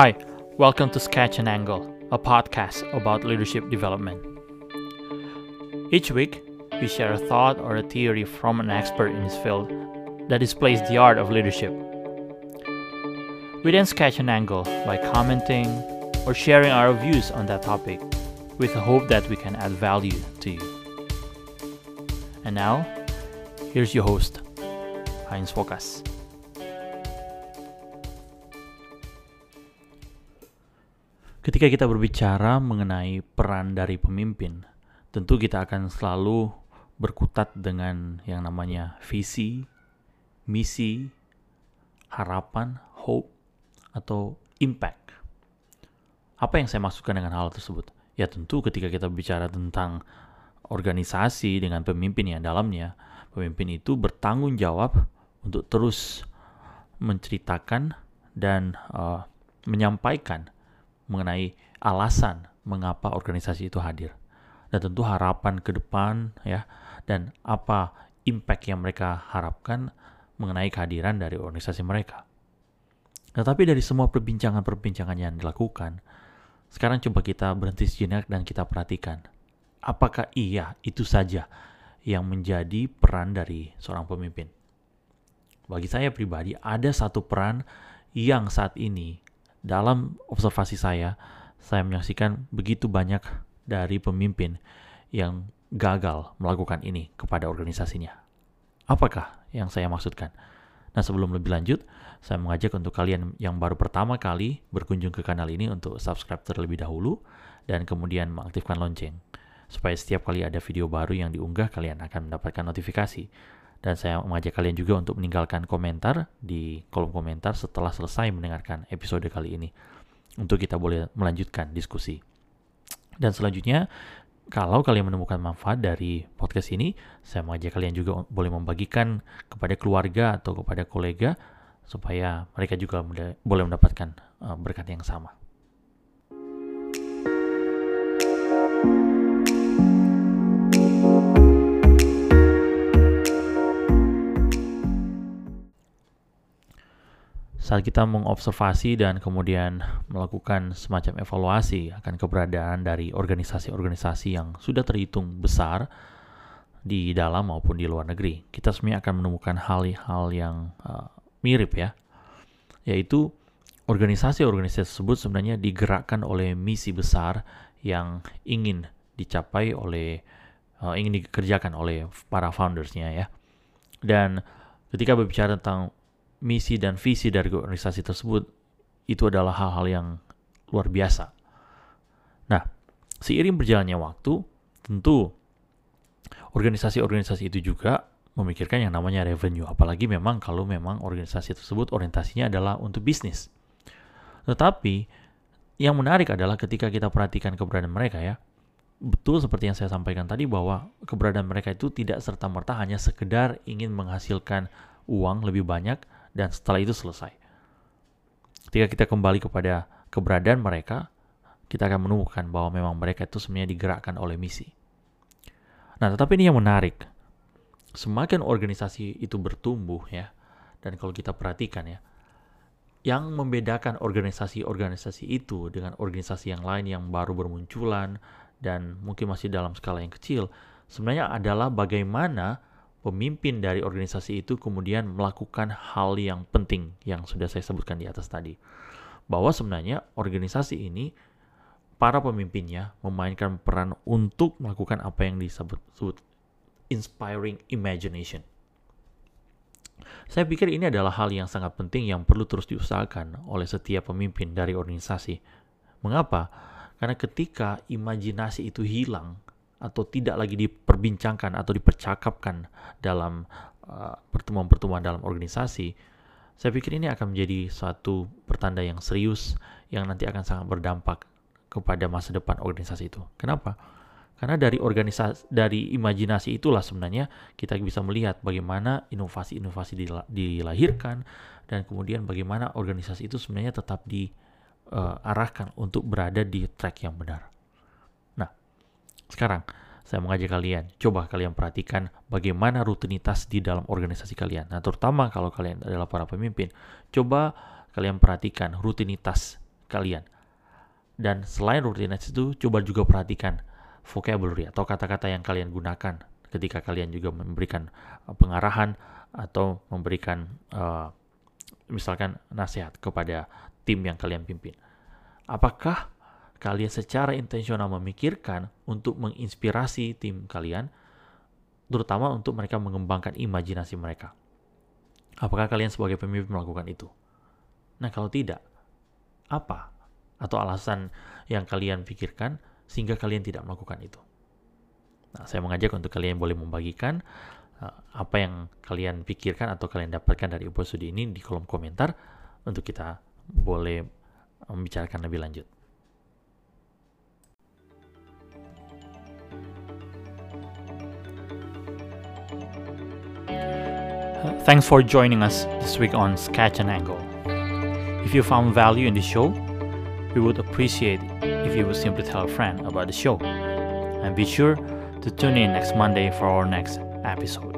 Hi, welcome to Sketch and Angle, a podcast about leadership development. Each week, we share a thought or a theory from an expert in his field that displays the art of leadership. We then sketch an angle by commenting or sharing our views on that topic with the hope that we can add value to you. And now, here's your host, Heinz Fokas. Ketika kita berbicara mengenai peran dari pemimpin, tentu kita akan selalu berkutat dengan yang namanya visi, misi, harapan, hope, atau impact. Apa yang saya maksudkan dengan hal tersebut? Ya tentu ketika kita bicara tentang organisasi dengan pemimpin yang dalamnya, pemimpin itu bertanggung jawab untuk terus menceritakan dan uh, menyampaikan mengenai alasan mengapa organisasi itu hadir. Dan tentu harapan ke depan ya dan apa impact yang mereka harapkan mengenai kehadiran dari organisasi mereka. Tetapi dari semua perbincangan-perbincangan yang dilakukan, sekarang coba kita berhenti sejenak dan kita perhatikan. Apakah iya itu saja yang menjadi peran dari seorang pemimpin? Bagi saya pribadi, ada satu peran yang saat ini dalam observasi saya, saya menyaksikan begitu banyak dari pemimpin yang gagal melakukan ini kepada organisasinya. Apakah yang saya maksudkan? Nah, sebelum lebih lanjut, saya mengajak untuk kalian yang baru pertama kali berkunjung ke kanal ini untuk subscribe terlebih dahulu dan kemudian mengaktifkan lonceng supaya setiap kali ada video baru yang diunggah kalian akan mendapatkan notifikasi. Dan saya mengajak kalian juga untuk meninggalkan komentar di kolom komentar setelah selesai mendengarkan episode kali ini. Untuk kita boleh melanjutkan diskusi. Dan selanjutnya, kalau kalian menemukan manfaat dari podcast ini, saya mengajak kalian juga boleh membagikan kepada keluarga atau kepada kolega supaya mereka juga boleh mendapatkan eh, berkat yang sama. Saat kita mengobservasi dan kemudian melakukan semacam evaluasi akan keberadaan dari organisasi-organisasi yang sudah terhitung besar di dalam maupun di luar negeri, kita sebenarnya akan menemukan hal-hal yang uh, mirip ya, yaitu organisasi-organisasi tersebut sebenarnya digerakkan oleh misi besar yang ingin dicapai oleh uh, ingin dikerjakan oleh para foundersnya ya. Dan ketika berbicara tentang misi dan visi dari organisasi tersebut itu adalah hal-hal yang luar biasa. Nah, seiring berjalannya waktu, tentu organisasi-organisasi itu juga memikirkan yang namanya revenue, apalagi memang kalau memang organisasi tersebut orientasinya adalah untuk bisnis. Tetapi yang menarik adalah ketika kita perhatikan keberadaan mereka ya, betul seperti yang saya sampaikan tadi bahwa keberadaan mereka itu tidak serta-merta hanya sekedar ingin menghasilkan uang lebih banyak dan setelah itu selesai. Ketika kita kembali kepada keberadaan mereka, kita akan menemukan bahwa memang mereka itu sebenarnya digerakkan oleh misi. Nah, tetapi ini yang menarik. Semakin organisasi itu bertumbuh ya, dan kalau kita perhatikan ya, yang membedakan organisasi-organisasi itu dengan organisasi yang lain yang baru bermunculan dan mungkin masih dalam skala yang kecil, sebenarnya adalah bagaimana pemimpin dari organisasi itu kemudian melakukan hal yang penting yang sudah saya sebutkan di atas tadi. Bahwa sebenarnya organisasi ini para pemimpinnya memainkan peran untuk melakukan apa yang disebut inspiring imagination. Saya pikir ini adalah hal yang sangat penting yang perlu terus diusahakan oleh setiap pemimpin dari organisasi. Mengapa? Karena ketika imajinasi itu hilang, atau tidak lagi diperbincangkan atau dipercakapkan dalam uh, pertemuan-pertemuan dalam organisasi, saya pikir ini akan menjadi suatu pertanda yang serius yang nanti akan sangat berdampak kepada masa depan organisasi itu. Kenapa? Karena dari organisasi dari imajinasi itulah sebenarnya kita bisa melihat bagaimana inovasi-inovasi dilahirkan dan kemudian bagaimana organisasi itu sebenarnya tetap diarahkan uh, untuk berada di track yang benar. Sekarang, saya mengajak kalian, coba kalian perhatikan bagaimana rutinitas di dalam organisasi kalian. Nah, terutama kalau kalian adalah para pemimpin, coba kalian perhatikan rutinitas kalian. Dan selain rutinitas itu, coba juga perhatikan vocabulary atau kata-kata yang kalian gunakan ketika kalian juga memberikan uh, pengarahan atau memberikan uh, misalkan nasihat kepada tim yang kalian pimpin. Apakah kalian secara intensional memikirkan untuk menginspirasi tim kalian, terutama untuk mereka mengembangkan imajinasi mereka? Apakah kalian sebagai pemimpin melakukan itu? Nah, kalau tidak, apa atau alasan yang kalian pikirkan sehingga kalian tidak melakukan itu. Nah, saya mengajak untuk kalian boleh membagikan uh, apa yang kalian pikirkan atau kalian dapatkan dari episode ini di kolom komentar untuk kita boleh membicarakan lebih lanjut. Thanks for joining us this week on Sketch and Angle. If you found value in the show, we would appreciate if you would simply tell a friend about the show. And be sure to tune in next Monday for our next episode.